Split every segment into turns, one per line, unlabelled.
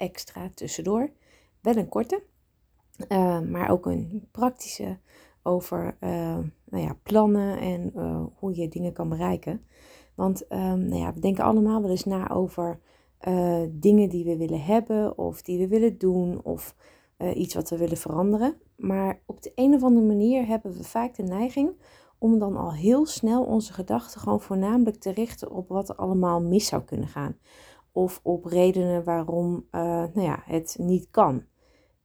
extra tussendoor. Wel een korte, uh, maar ook een praktische over nou ja, plannen en hoe je dingen kan bereiken. Want um, nou ja, we denken allemaal wel eens na over dingen die we willen hebben of die we willen doen of iets wat we willen veranderen. Maar op de een of andere manier hebben we vaak de neiging om dan al heel snel onze gedachten gewoon voornamelijk te richten op wat er allemaal mis zou kunnen gaan. Of op redenen waarom uh, nou ja, het niet kan.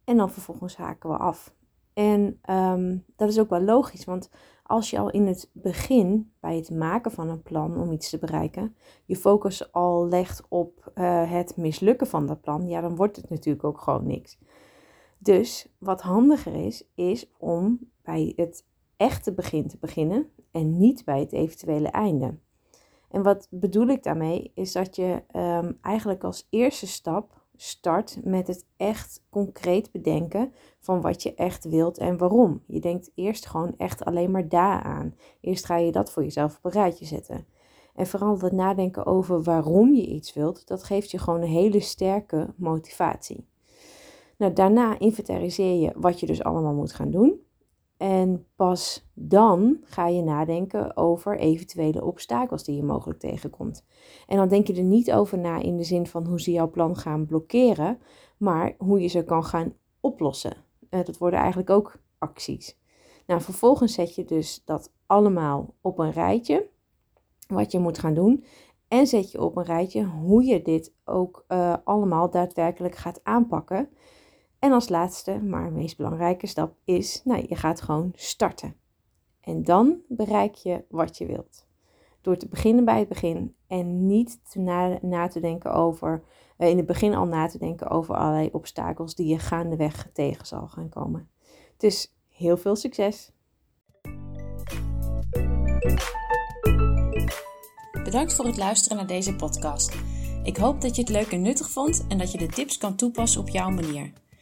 En dan vervolgens haken we af. En um, dat is ook wel logisch, want als je al in het begin, bij het maken van een plan om iets te bereiken, je focus al legt op uh, het mislukken van dat plan, ja, dan wordt het natuurlijk ook gewoon niks. Dus wat handiger is, is om bij het echte begin te beginnen en niet bij het eventuele einde. En wat bedoel ik daarmee is dat je um, eigenlijk als eerste stap start met het echt concreet bedenken van wat je echt wilt en waarom. Je denkt eerst gewoon echt alleen maar daaraan. Eerst ga je dat voor jezelf op een rijtje zetten. En vooral het nadenken over waarom je iets wilt, dat geeft je gewoon een hele sterke motivatie. Nou, daarna inventariseer je wat je dus allemaal moet gaan doen. En pas dan ga je nadenken over eventuele obstakels die je mogelijk tegenkomt. En dan denk je er niet over na in de zin van hoe ze jouw plan gaan blokkeren, maar hoe je ze kan gaan oplossen. Uh, dat worden eigenlijk ook acties. Nou, vervolgens zet je dus dat allemaal op een rijtje, wat je moet gaan doen. En zet je op een rijtje hoe je dit ook uh, allemaal daadwerkelijk gaat aanpakken. En als laatste, maar meest belangrijke stap is, nou, je gaat gewoon starten. En dan bereik je wat je wilt. Door te beginnen bij het begin en niet te na, na te denken over, uh, in het begin al na te denken over allerlei obstakels die je gaandeweg tegen zal gaan komen. Dus heel veel succes! Bedankt voor het luisteren naar deze podcast. Ik hoop dat je het leuk en nuttig vond en dat je de tips kan toepassen op jouw manier.